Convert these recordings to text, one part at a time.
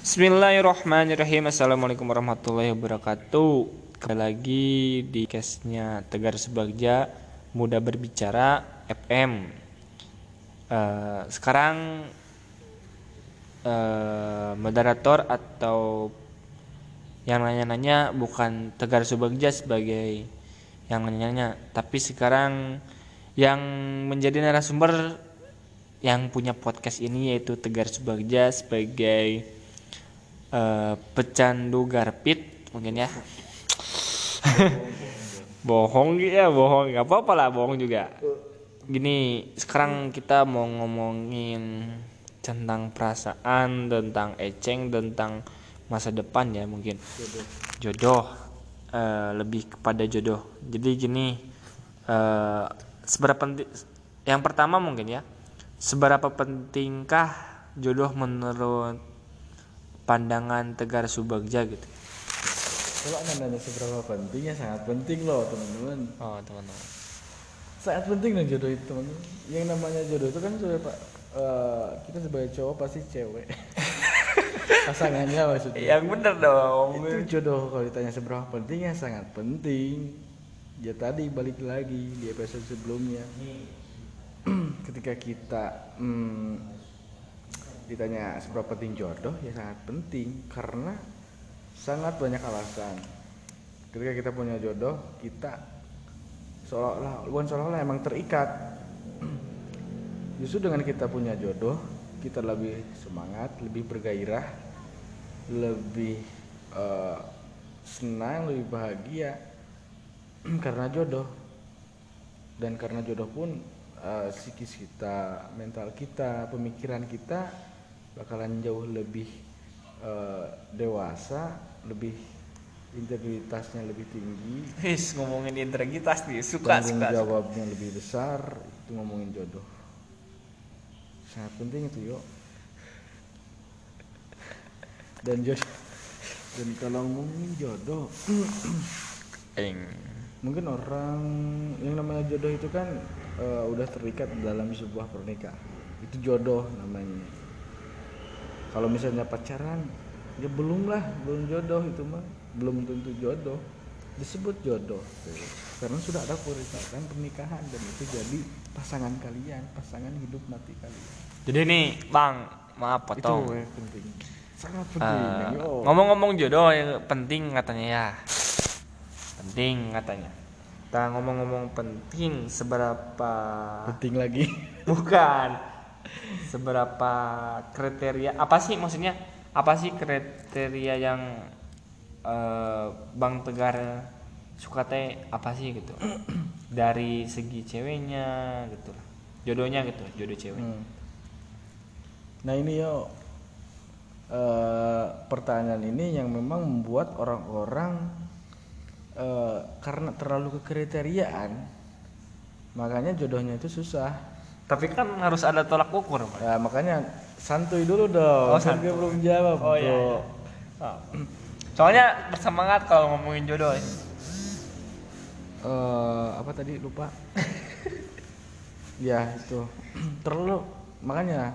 Bismillahirrahmanirrahim. Assalamualaikum warahmatullahi wabarakatuh. Kembali lagi di case-nya Tegar Sebagja Muda Berbicara FM uh, Sekarang uh, Moderator atau Yang nanya-nanya bukan Tegar Subagja sebagai Yang nanya-nanya Tapi sekarang Yang menjadi narasumber Yang punya podcast ini yaitu Tegar Subagja sebagai uh, pecandu garpit mungkin ya. Bohong ya bohong. Nggak apa-apa lah bohong juga. Gini sekarang kita mau ngomongin tentang perasaan tentang eceng tentang masa depan ya mungkin. Jodoh. Uh, lebih kepada jodoh. Jadi gini uh, seberapa penting yang pertama mungkin ya seberapa pentingkah jodoh menurut pandangan Tegar Subagja gitu? Kalau anda nanya seberapa pentingnya sangat penting loh teman-teman. Oh teman-teman. Sangat penting loh jodoh itu teman-teman. Yang namanya jodoh itu kan sudah pak uh, kita sebagai cowok pasti cewek. Pasangannya maksudnya. Yang bener dong. Itu jodoh kalau ditanya seberapa pentingnya sangat penting. Ya tadi balik lagi di episode sebelumnya ketika kita hmm, ditanya seberapa penting jodoh ya sangat penting. Karena sangat banyak alasan. Ketika kita punya jodoh kita seolah-olah bukan seolah-olah emang terikat. Justru dengan kita punya jodoh kita lebih semangat lebih bergairah lebih uh, senang lebih bahagia. Karena jodoh. Dan karena jodoh pun uh, psikis kita mental kita pemikiran kita bakalan jauh lebih uh, dewasa, lebih integritasnya lebih tinggi. His ngomongin integritas nih, suka tanggung suka. jawabnya suka. lebih besar, itu ngomongin jodoh. Sangat penting itu yuk. Dan jodoh dan kalau ngomongin jodoh, mungkin orang yang namanya jodoh itu kan uh, udah terikat dalam sebuah pernikahan. Itu jodoh namanya. Kalau misalnya pacaran ya belum lah belum jodoh itu mah. Belum tentu jodoh. Disebut jodoh. Karena sudah ada perintahkan pernikahan dan itu jadi pasangan kalian pasangan hidup mati kalian. Jadi nih bang maaf potong. itu penting. Sangat penting. Uh, ngomong-ngomong jodoh yang penting katanya ya penting katanya. Kita ngomong-ngomong penting seberapa penting lagi. Bukan. Seberapa kriteria apa sih maksudnya? Apa sih kriteria yang uh, Bang Tegar suka teh apa sih gitu? Dari segi ceweknya gitu jodohnya gitu jodoh cewek. Hmm. nah ini yo uh, pertanyaan ini yang memang membuat orang-orang uh, karena terlalu kekriteriaan makanya jodohnya itu susah tapi kan harus ada tolak ukur, Pak. Ya, makanya santuy dulu dong. Oh, santuy. belum jawab, Oh iya. iya. Oh. Soalnya bersemangat kalau ngomongin jodoh. Ya. Uh, apa tadi lupa? ya, itu. Terlalu makanya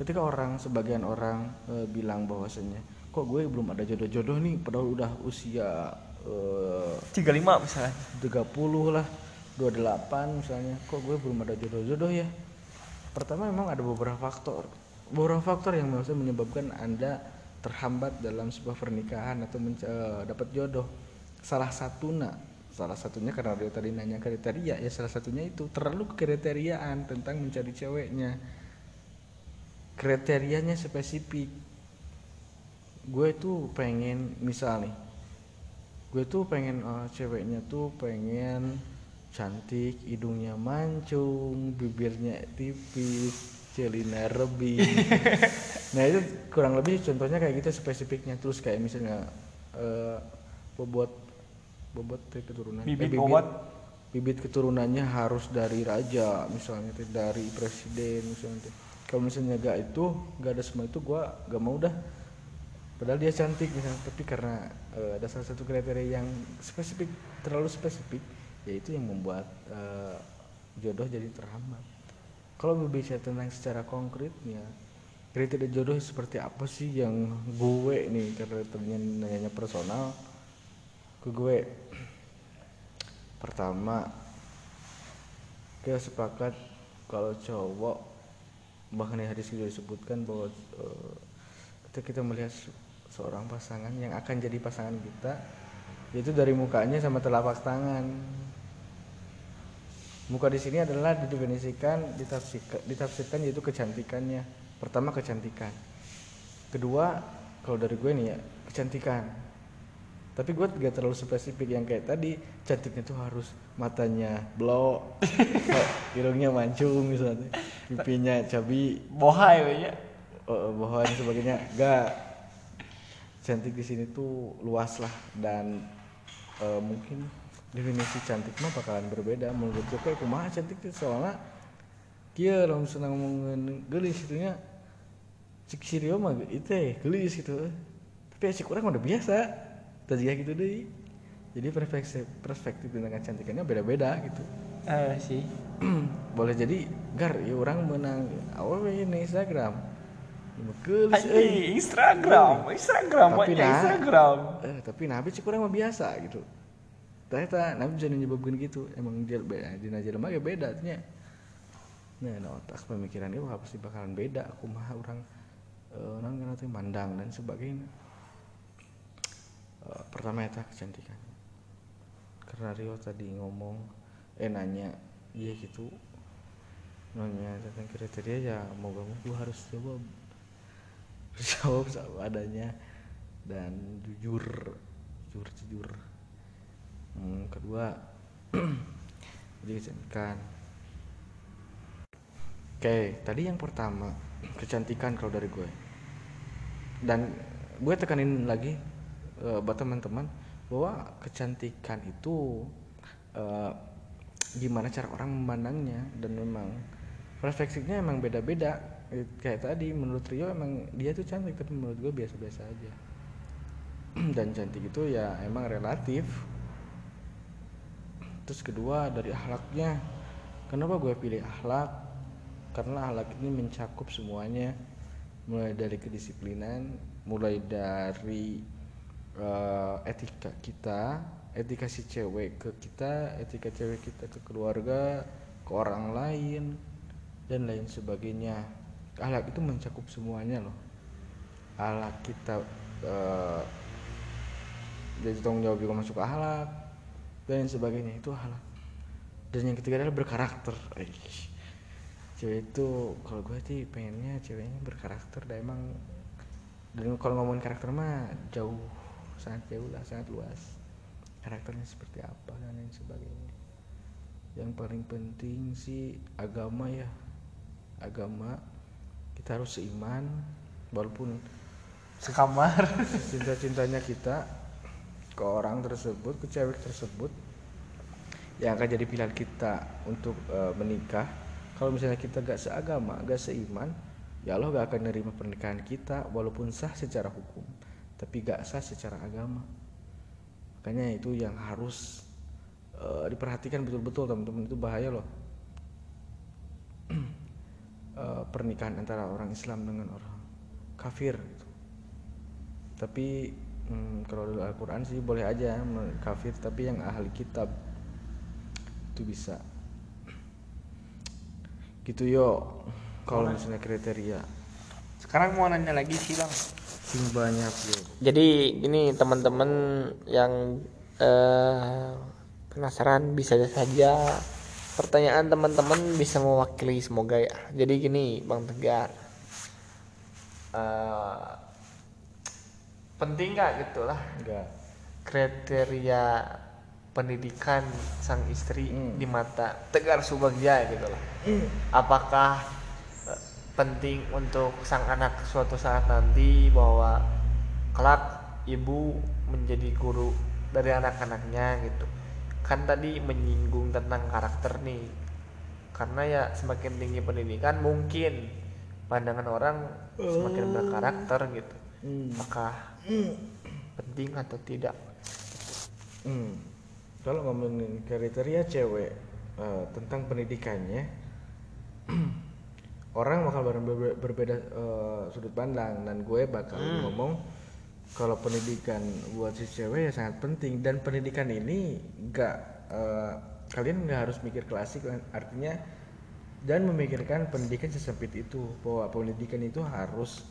ketika orang sebagian orang uh, bilang bahwasanya kok gue belum ada jodoh-jodoh nih padahal udah usia uh, 35 misalnya. 30 lah 28 misalnya. Kok gue belum ada jodoh-jodoh ya? Pertama memang ada beberapa faktor. Beberapa faktor yang maksudnya menyebabkan anda terhambat dalam sebuah pernikahan atau uh, dapat jodoh. Salah satu nak salah satunya karena dia tadi nanya kriteria ya salah satunya itu terlalu kriteriaan tentang mencari ceweknya. Kriterianya spesifik. Gue tuh pengen misal nih gue tuh pengen uh, ceweknya tuh pengen cantik hidungnya mancung bibirnya tipis celina rebi. Nah itu kurang lebih contohnya kayak gitu spesifiknya. Terus kayak misalnya uh, bobot bobot keturunan bibit, eh, bibit bobot? bibit keturunannya harus dari raja misalnya dari presiden misalnya kalau misalnya gak itu gak ada semua itu gua gak mau dah padahal dia cantik misalnya tapi karena uh, ada salah satu kriteria yang spesifik terlalu spesifik yaitu yang membuat uh, jodoh jadi terhambat. Kalau berbicara tentang secara konkretnya kriteria jodoh seperti apa sih yang gue nih karena ternyata nanya personal ke gue? Pertama kita sepakat kalau cowok bahkan yang hadis juga disebutkan bahwa uh, kita melihat seorang pasangan yang akan jadi pasangan kita itu dari mukanya sama telapak tangan. Muka di sini adalah didefinisikan ditafsirkan, ditafsirkan yaitu kecantikannya. Pertama kecantikan. Kedua kalau dari gue nih ya kecantikan. Tapi gue gak terlalu spesifik yang kayak tadi cantiknya tuh harus matanya blow hidungnya mancung misalnya pipinya cabi. Bohai ya. Uh, bohai dan sebagainya. Gak cantik di sini tuh luas lah dan uh, mungkin definisi cantik mah bakalan berbeda. Menurut gue kayak kumaha cantik tuh soalnya kia langsung senang ngomongin gelis itunya cik sirio mah itu ya gelis gitu. Tapi cik kurang udah biasa terjadi gitu deh. Jadi perspektif perspektif tentang kecantikannya beda-beda gitu. Uh, sih. Boleh jadi gar ya orang menang awal ini Instagram Gelis, eh. Instagram, Instagram, tapi nah, Instagram. Eh, tapi nabi sih kurang mah biasa gitu. Ternyata nabi bisa nyebabkan gitu. Emang dia beda, di jelema ya beda artinya. Nah, nah otak pemikiran itu pasti bakalan beda. Aku mah orang uh, orang kan mandang dan sebagainya. Eh, pertama itu kecantikan karena Rio tadi ngomong eh nanya iya gitu nanya tentang kriteria ya mau gak mau gue harus coba jawab sama adanya. Dan jujur jujur jujur. Hmm, kedua kecantikan. Oke tadi yang pertama kecantikan kalau dari gue. Dan gue tekanin lagi uh, buat teman-teman bahwa kecantikan itu uh, gimana cara orang memandangnya. Dan memang perspektifnya emang beda-beda kayak tadi menurut Rio emang dia tuh cantik tapi menurut gue biasa-biasa aja. Dan cantik itu ya emang relatif. Terus kedua dari akhlaknya kenapa gue pilih akhlak karena akhlak ini mencakup semuanya. Mulai dari kedisiplinan mulai dari uh, etika kita etika si cewek ke kita etika cewek kita ke keluarga ke orang lain dan lain sebagainya ahlak itu mencakup semuanya loh. Ahlak kita uh, jadi tanggung jawab juga masuk ahlak dan lain sebagainya. Itu ahlak. Dan yang ketiga adalah berkarakter. Cewek itu kalau gue sih pengennya ceweknya berkarakter dan emang dan kalau ngomongin karakter mah jauh sangat jauh lah sangat luas. Karakternya seperti apa dan lain sebagainya. Yang paling penting sih agama ya. Agama kita harus seiman walaupun sekamar. cinta-cintanya kita ke orang tersebut ke cewek tersebut yang akan jadi pilihan kita untuk uh, menikah. Kalau misalnya kita gak seagama gak seiman ya Allah gak akan nerima pernikahan kita walaupun sah secara hukum tapi gak sah secara agama. Makanya itu yang harus uh, diperhatikan betul-betul teman-teman. Itu bahaya loh uh, pernikahan antara orang Islam dengan orang kafir gitu. tapi hmm, kalau dalam Al-Quran sih boleh aja kafir tapi yang ahli kitab itu bisa. Gitu yo. Kalau misalnya kriteria. Sekarang mau nanya lagi sih bang. Sing banyak yo. Jadi ini teman-teman yang uh, penasaran bisa saja pertanyaan teman-teman bisa mewakili semoga ya. Jadi gini Bang Tegar. Uh, penting nggak gitulah Enggak. kriteria pendidikan sang istri hmm. di mata Tegar Subagja gitu lah. Hmm. Apakah penting untuk sang anak suatu saat nanti bahwa kelak ibu menjadi guru dari anak-anaknya gitu kan tadi menyinggung tentang karakter nih karena ya semakin tinggi pendidikan mungkin pandangan orang semakin berkarakter gitu hmm. maka hmm. penting atau tidak hmm. kalau ngomongin kriteria cewek uh, tentang pendidikannya orang bakal berbeda, berbeda eh, sudut pandang dan gue bakal ngomong kalau pendidikan buat si cewek ya sangat penting. Dan pendidikan ini nggak eh, kalian nggak harus mikir klasik artinya dan memikirkan pendidikan sesempit itu bahwa pendidikan itu harus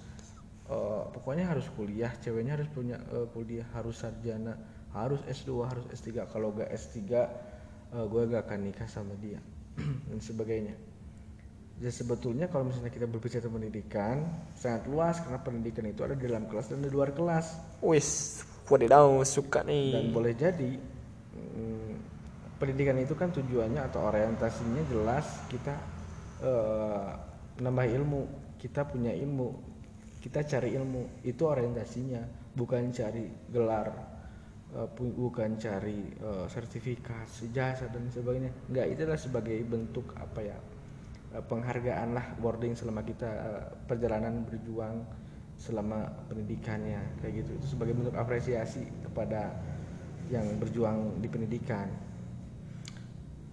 eh, pokoknya harus kuliah ceweknya harus punya eh, kuliah harus sarjana harus S2 harus S3 kalau gak S3 eh, gue gak akan nikah sama dia dan sebagainya ya sebetulnya kalau misalnya kita berbicara tentang pendidikan sangat luas karena pendidikan itu ada di dalam kelas dan di luar kelas. Wis, wadidaw suka dan nih. boleh jadi mm, pendidikan itu kan tujuannya atau orientasinya jelas kita eh, nambah ilmu. Kita punya ilmu kita cari ilmu. Itu orientasinya bukan cari gelar pu- bukan cari eh, sertifikasi jasa dan sebagainya. Enggak itu adalah sebagai bentuk apa ya penghargaan lah boarding selama kita eh, perjalanan berjuang selama pendidikannya kayak gitu. Itu sebagai bentuk apresiasi kepada yang berjuang di pendidikan.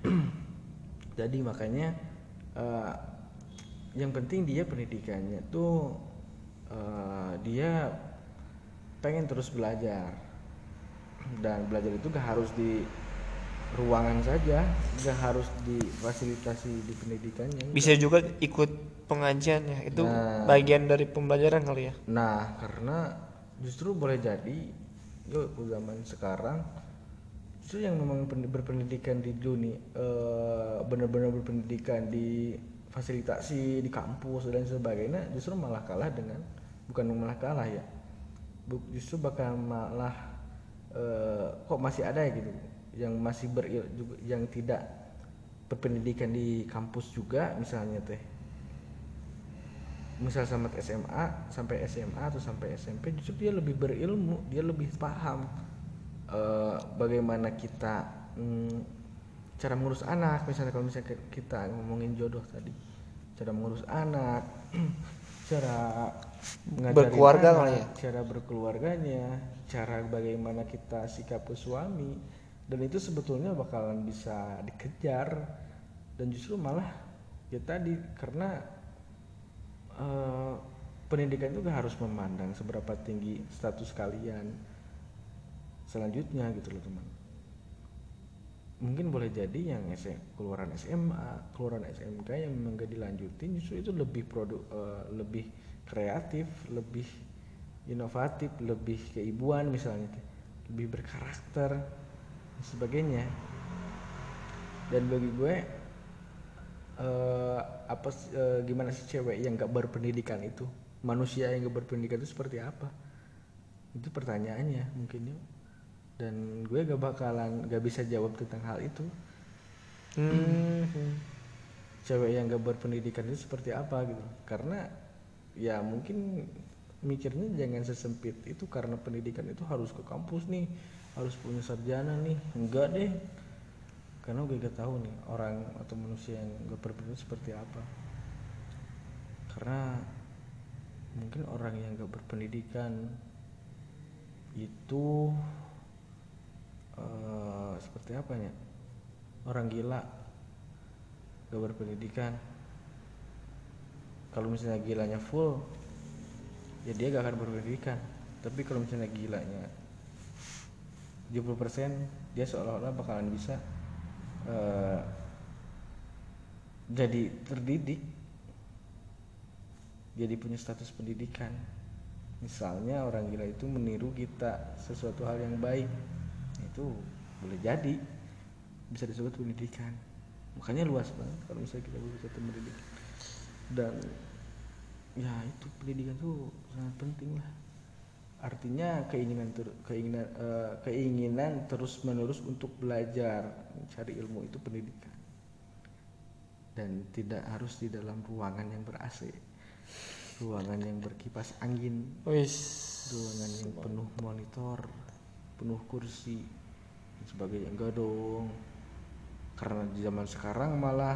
Jadi makanya eh, yang penting dia pendidikannya tuh eh, dia pengen terus belajar. Dan belajar itu gak harus di ruangan saja gak harus difasilitasi di pendidikannya Bisa juga ikut pengajian ya. Itu Nah. bagian dari pembelajaran kali ya. Nah, karena justru boleh jadi yuk zaman sekarang justru yang memang pen- berpendidikan di dunia eh, benar-benar berpendidikan di fasilitasi di kampus dan sebagainya justru malah kalah dengan bukan malah kalah ya justru bakal malah eh, kok masih ada ya gitu yang masih juga yang tidak berpendidikan di kampus juga misalnya teh. Misal sama SMA sampai SMA atau sampai SMP justru dia lebih berilmu dia lebih paham eh, bagaimana kita mm, cara mengurus anak. Misalnya kalau misalnya kita ngomongin jodoh tadi cara mengurus anak cara Berkeluarga anak, ya? cara berkeluarganya cara bagaimana kita sikap ke suami dan itu sebetulnya bakalan bisa dikejar dan justru malah ya tadi karena eh, pendidikan itu gak harus memandang seberapa tinggi status kalian selanjutnya gitu loh teman. Mungkin boleh jadi yang SM, keluaran SMA keluaran SMK yang memang gak dilanjutin justru itu lebih produk eh, lebih kreatif lebih inovatif lebih keibuan misalnya lebih berkarakter dan sebagainya. Dan bagi gue eh, apa eh, gimana sih cewek yang gak berpendidikan itu? Manusia yang gak berpendidikan itu seperti apa? Itu pertanyaannya mungkin ya. Dan gue gak bakalan gak bisa jawab tentang hal itu. Hmm. cewek yang gak berpendidikan itu seperti apa gitu? Karena ya mungkin mikirnya jangan sesempit itu karena pendidikan itu harus ke kampus nih harus punya sarjana nih. Enggak deh. Karena gue gak tahu nih orang atau manusia yang gak berpendidikan seperti apa. Karena mungkin orang yang gak berpendidikan itu eh, seperti apa ya orang gila. Gak berpendidikan. Kalau misalnya gilanya full ya dia gak akan berpendidikan. Tapi kalau misalnya gilanya 70% dia seolah-olah bakalan bisa eh, jadi terdidik jadi punya status pendidikan. Misalnya orang gila itu meniru kita sesuatu hal yang baik itu boleh jadi bisa disebut pendidikan. Makanya luas banget kalau misalnya kita berbicara pendidikan. Dan ya itu pendidikan tuh sangat penting lah artinya keinginan ter- keinginan eh, keinginan terus menerus untuk belajar mencari ilmu itu pendidikan. Dan tidak harus di dalam ruangan yang ber AC ruangan yang berkipas angin Wis. ruangan yang penuh monitor penuh kursi dan sebagainya. Enggak dong. Karena di zaman sekarang malah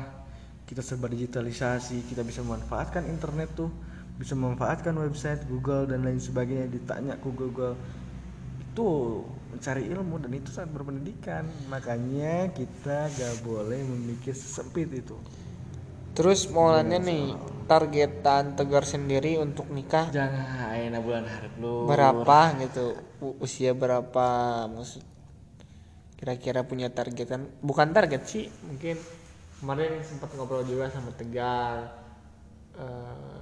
kita serba digitalisasi kita bisa memanfaatkan internet tuh bisa memanfaatkan website Google dan lain sebagainya. Ditanya ke Google itu mencari ilmu dan itu sangat berpendidikan. Makanya kita gak boleh memikir sesempit itu. Terus mau nanya nih targetan tegar sendiri untuk nikah. Jangan ayeuna bulan harap lu berapa gitu? Usia berapa? Maksud kira-kira punya targetan? Bukan target sih mungkin kemarin sempat ngobrol juga sama tegar eh,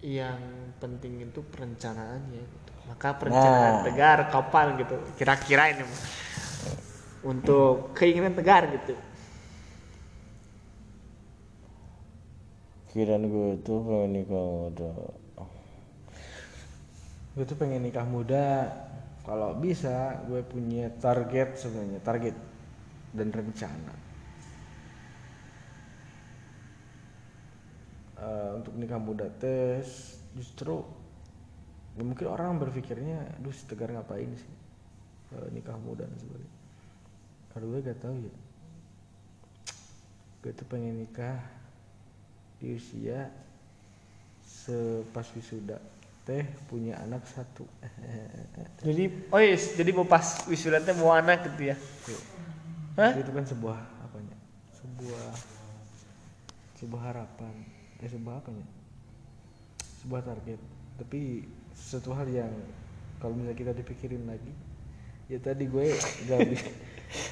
yang penting itu perencanaannya gitu. maka perencanaan Nah. tegar kapan gitu kira-kira ini mah. untuk keinginan tegar gitu Kiraan gue tuh pengen nikah muda gue tuh pengen nikah muda kalau bisa gue punya target sebenarnya target dan rencana Eh, untuk nikah muda tes justru ya mungkin orang berpikirnya aduh si tegar ngapain sih eh, nikah muda dan sebagainya. Kalau gue gak tahu ya. Gue tuh pengen nikah di usia sepas wisuda. Teh punya anak satu. Jadi oh yes, jadi mau pas wisuda teh mau anak gitu ya? Hah? itu kan sebuah apanya? Sebuah sebuah harapan eh sebuah apanya sebuah target. Tapi sesuatu hal yang kalau misalnya kita dipikirin lagi ya tadi gue gak bi-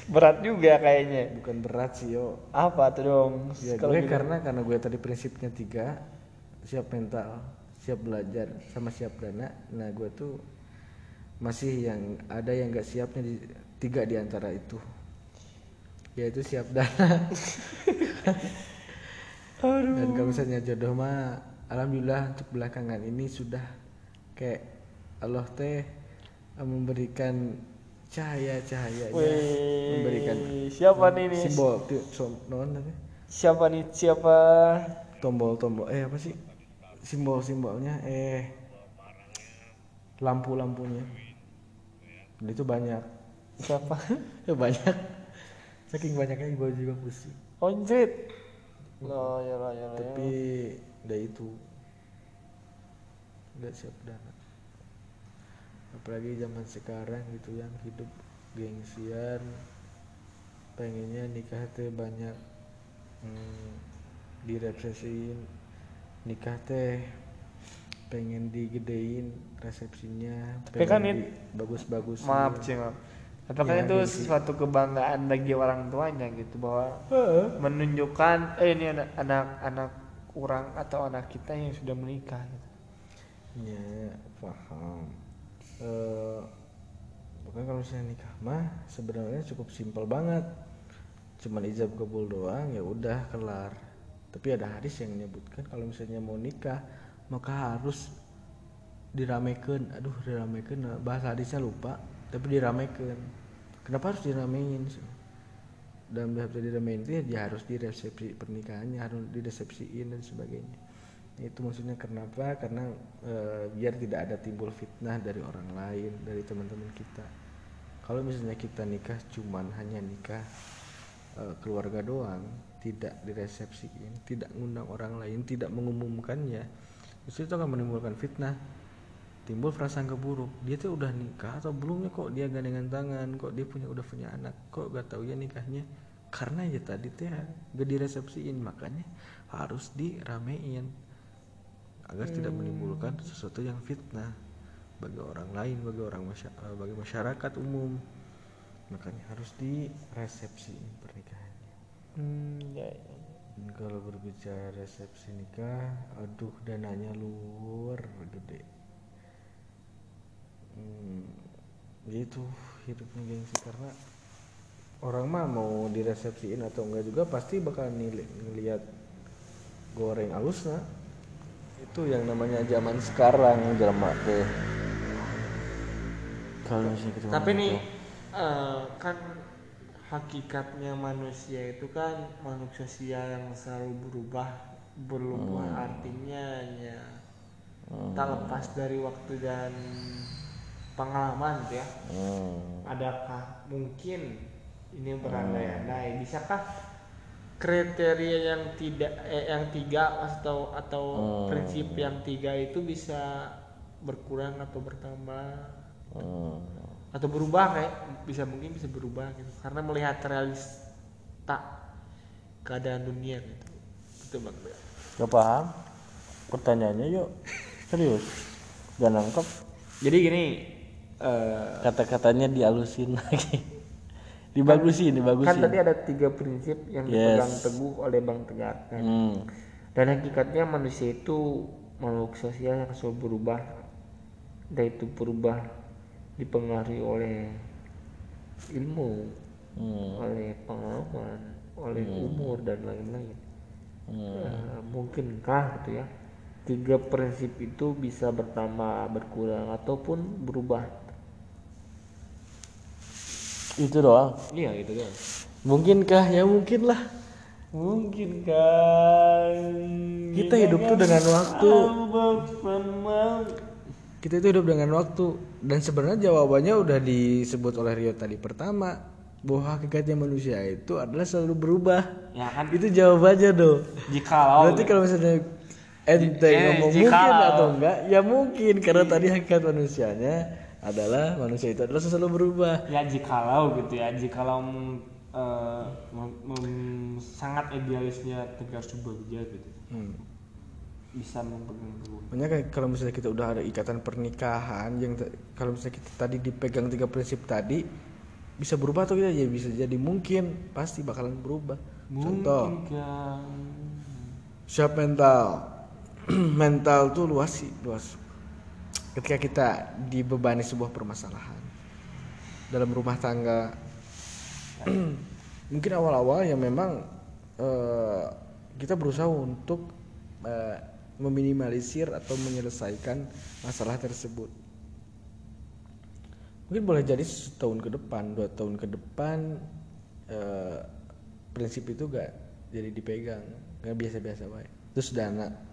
berat juga kayaknya. Bukan berat sih yo. Apa tuh dong? Ya gue gitu. karena karena gue tadi prinsipnya tiga siap mental siap belajar sama siap dana. Nah gue tuh masih yang ada yang gak siapnya di tiga di antara itu. Yaitu siap dana dan kalau misalnya jodoh mah alhamdulillah untuk belakangan ini sudah kayak Allah teh eh, memberikan cahaya cahayanya Wih, memberikan siapa nih nih simbol non apa? siapa nih siapa? Tombol-tombol eh apa sih? Simbol-simbolnya eh lampu-lampunya. Dan itu banyak. Siapa? Ya banyak. Saking banyaknya gue juga pusing. Onjit lo ya lo ya lo ya. tapi udah itu. Nggak siap dana apalagi zaman sekarang gitu yang hidup gengsian pengennya nikah teh banyak hmm, diresepsiin. Nikah teh pengen digedein resepsinya Tapi kan pengen it- bagus-bagus. Maaf sih maaf tapi kan Ya, itu gengsi. suatu kebanggaan bagi orang tuanya gitu bahwa menunjukkan eh ini anak anak anak orang atau anak kita yang sudah menikah gitu. Ya, paham. Eh, pokoknya kalau misalnya nikah mah sebenarnya cukup simpel banget. Cuman ijab kabul doang ya udah kelar. Tapi ada hadis yang menyebutkan kalau misalnya mau nikah maka harus diramekan. Aduh, diramekan bahasa hadisnya lupa, tapi diramekan. Kenapa harus diramein dalam bahasa diramein itu ya dia harus di resepsi pernikahannya harus diresepsiin dan sebagainya. Itu maksudnya kenapa? Karena e, biar tidak ada timbul fitnah dari orang lain dari teman-teman kita. Kalau misalnya kita nikah cuman hanya nikah e, keluarga doang tidak diresepsiin tidak ngundang orang lain tidak mengumumkannya justru itu akan menimbulkan fitnah timbul prasangka buruk. Dia tuh udah nikah atau belumnya kok dia gandengan tangan kok dia punya udah punya anak kok gak tahu ya nikahnya? Karena ya tadi teh gak diresepsiin makanya harus diramein agar tidak menimbulkan sesuatu yang fitnah bagi orang lain bagi orang masya- eh, bagi masyarakat umum. Makanya harus diresepsiin pernikahannya. Hmm, ya, ya. dan kalau berbicara resepsi nikah aduh dananya luar gede hmm, gitu hidupnya gengsi karena orang mah mau diresepsiin atau enggak juga pasti bakal nilai ngelihat goreng alusnya itu yang namanya zaman sekarang jelma teh. Kalau Tapi nih eh, kan hakikatnya manusia itu kan makhluk sosial yang selalu berubah berubah Hmm. artinya ya. Tak lepas dari waktu dan pengalaman gitu ya. Hmm. Adakah mungkin ini berandai-andai bisakah kriteria yang tidak eh, yang tiga atau atau Hmm. prinsip yang tiga itu bisa berkurang atau bertambah Hmm. atau berubah kayak bisa mungkin bisa berubah gitu karena melihat realita keadaan dunia gitu itu bang. Gak paham? Pertanyaannya yuk. Serius. Gak nangkep. jadi gini eh, Kata-katanya dialusin lagi. dibagusin, dibagusin. kan tadi ada tiga prinsip yang Yes. dipegang teguh oleh bang Tegar kan? Hmm. dan hakikatnya manusia itu makhluk sosial yang selalu berubah dan itu berubah dipengaruhi oleh ilmu Hmm. oleh pengalaman oleh umur dan lain-lain Hmm. Eh, mungkinkah gitu ya tiga prinsip itu bisa bertambah berkurang ataupun berubah Itu doang. iya gitu kan Mungkinkah? Ya mungkin lah. mungkin kan Kita hidup tuh dengan waktu. Kita itu hidup dengan waktu dan sebenarnya jawabannya udah disebut oleh Rio tadi pertama bahwa hakikatnya manusia itu adalah selalu berubah. ya kan Itu jawabannya dong. jikalau Berarti kalau misalnya ente Eh, ngomong jikalau. mungkin atau enggak, ya mungkin karena tadi hakikat manusianya adalah manusia itu adalah selalu berubah. ya jikalau gitu ya jikalau mem- mem- sangat idealisnya Tegar Subagja gitu. Hmm. bisa memegang teguh Makanya kalau misalnya kita udah ada ikatan pernikahan yang kalau misalnya kita tadi dipegang tiga prinsip tadi bisa berubah atau tidak? Ya bisa jadi mungkin pasti bakalan berubah. Contoh. Mungkin kan. Siap mental. Mental tuh luas sih luas ketika kita dibebani sebuah permasalahan dalam rumah tangga mungkin awal-awal ya memang eh, kita berusaha untuk eh, meminimalisir atau menyelesaikan masalah tersebut. Mungkin boleh jadi setahun ke depan dua tahun ke depan eh, prinsip itu gak jadi dipegang nggak biasa-biasa baik. Terus dana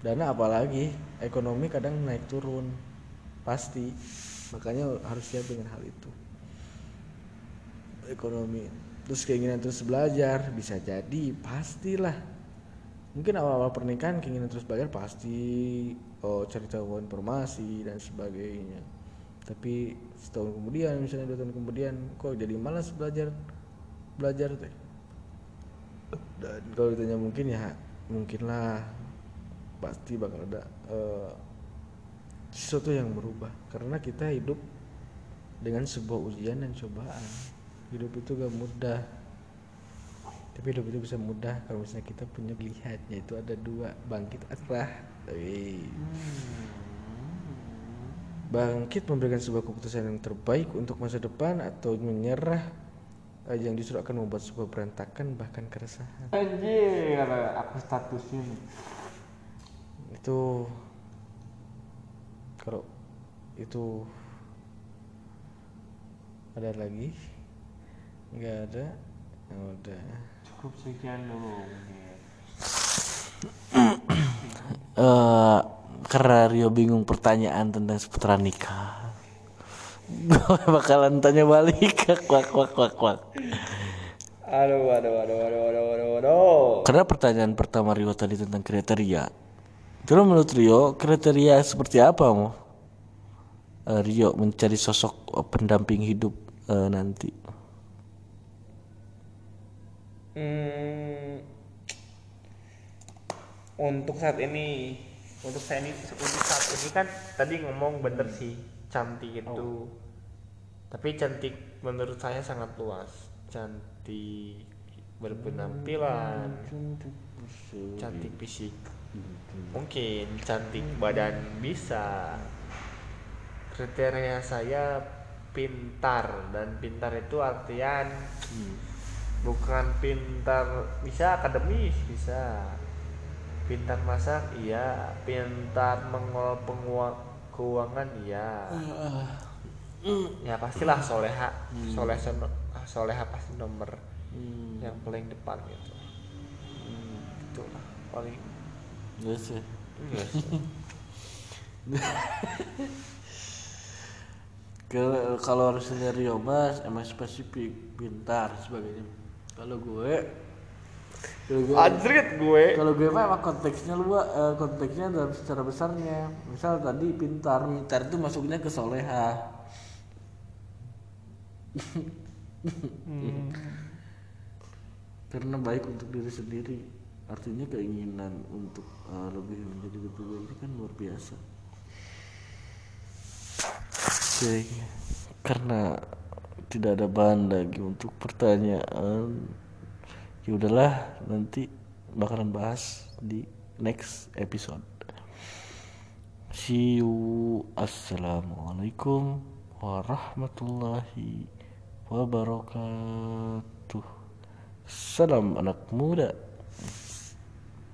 dana apalagi? Ekonomi kadang naik turun. Pasti. Makanya harus siap dengan hal itu. Ekonomi. Terus keinginan terus belajar. Bisa jadi pastilah. Mungkin awal-awal pernikahan keinginan terus belajar pasti oh cari tahu informasi dan sebagainya. Tapi setahun kemudian misalnya dua tahun kemudian kok jadi malas belajar? Belajar teh dan kalau ditanya mungkin ya mungkin lah pasti bakal ada eh, sesuatu yang berubah karena kita hidup dengan sebuah ujian dan cobaan hidup itu gak mudah tapi hidup itu bisa mudah kalau misalnya kita punya lihat yaitu ada dua bangkit Wih. bangkit memberikan sebuah keputusan yang terbaik untuk masa depan atau menyerah eh, yang justru akan membuat sebuah berantakan bahkan keresahan anjir aku statusnya. Itu kalau itu ada lagi? Nggak ada? Ya udah. Cukup sekian dulu mungkin Eh, karena Rio bingung pertanyaan tentang seputar nikah. Gue bakalan tanya balik. Wak wak wak wak aduh aduh aduh aduh aduh aduh aduh. Karena pertanyaan pertama Rio tadi tentang kriteria Terus menurut Rio kriteria seperti apa mau Eh, Rio mencari sosok eh, pendamping hidup eh, nanti. Hmm, untuk saat ini untuk saat ini untuk saat ini kan tadi ngomong bener sih cantik itu. Tapi cantik menurut saya sangat luas. Cantik berpenampilan. Cantik fisik mungkin cantik badan bisa. Kriteria saya pintar dan pintar itu artian bukan pintar bisa akademis bisa. Pintar masak iya. Pintar mengelola pengua- keuangan iya. Ya pastilah soleha. Soleh soleha pasti nomor yang paling depan gitu itu lah paling Iya sih. iya. Kalau kalau harusnya Rio Mas emang spesifik pintar sebagainya. Kalau gue kalau gue Anjrit gue kalau gue mah emang konteksnya lu eh, konteksnya dalam secara besarnya. Misal tadi pintar, pintar itu masuknya ke soleha. Karena baik untuk diri sendiri. Artinya keinginan untuk uh, lebih menjadi lebih baik itu kan luar biasa. Oke karena tidak ada bahan lagi untuk pertanyaan. Ya udahlah nanti bakalan bahas di next episode. See you. Assalamualaikum warahmatullahi wabarakatuh. Salam anak muda